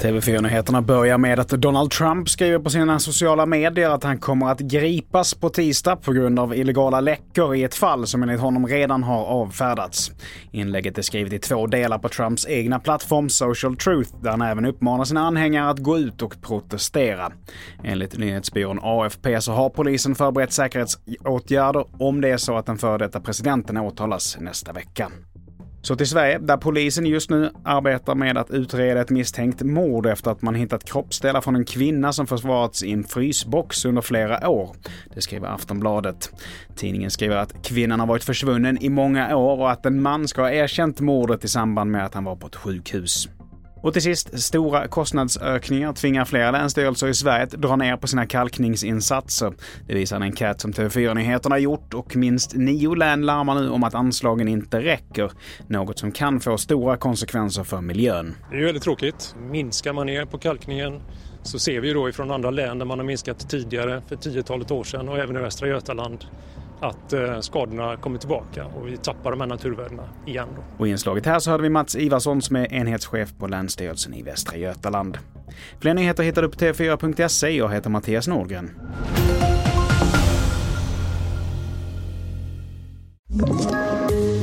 TV4-nyheterna börjar med att Donald Trump skriver på sina sociala medier att han kommer att gripas på tisdag på grund av illegala läckor i ett fall som enligt honom redan har avfärdats. Inlägget är skrivet i två delar på Trumps egna plattform Social Truth där han även uppmanar sina anhängare att gå ut och protestera. Enligt nyhetsbyrån AFP så har polisen förberett säkerhetsåtgärder om det är så att den före detta presidenten åtalas nästa vecka. Så till Sverige, där polisen just nu arbetar med att utreda ett misstänkt mord efter att man hittat kroppsdelar från en kvinna som försvarats i en frysbox under flera år. Det skriver Aftonbladet. Tidningen skriver att kvinnan har varit försvunnen i många år och att en man ska ha erkänt mordet i samband med att han var på ett sjukhus. Och till sist, stora kostnadsökningar tvingar flera länsstyrelser i Sverige att dra ner på sina kalkningsinsatser. Det visar en enkät som TV4-nyheterna gjort och minst nio län larmar nu om att anslagen inte räcker. Något som kan få stora konsekvenser för miljön. Det är ju väldigt tråkigt. Minskar man ner på kalkningen så ser vi ju då ifrån andra län där man har minskat tidigare för tiotalet år sedan och även i Västra Götaland att eh, skadorna kommer tillbaka och vi tappar de här naturvärdena igen. Då. Och i inslaget här så hörde vi Mats Ivarsson som är enhetschef på Länsstyrelsen i Västra Götaland. Fler nyheter hittar du på tv4.se. Jag heter Mattias Nordgren.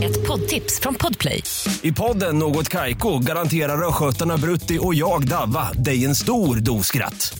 Ett poddtips från Podplay. I podden Något Kaiko garanterar östgötarna Brutti och jag, Davva, dig en stor dos skratt.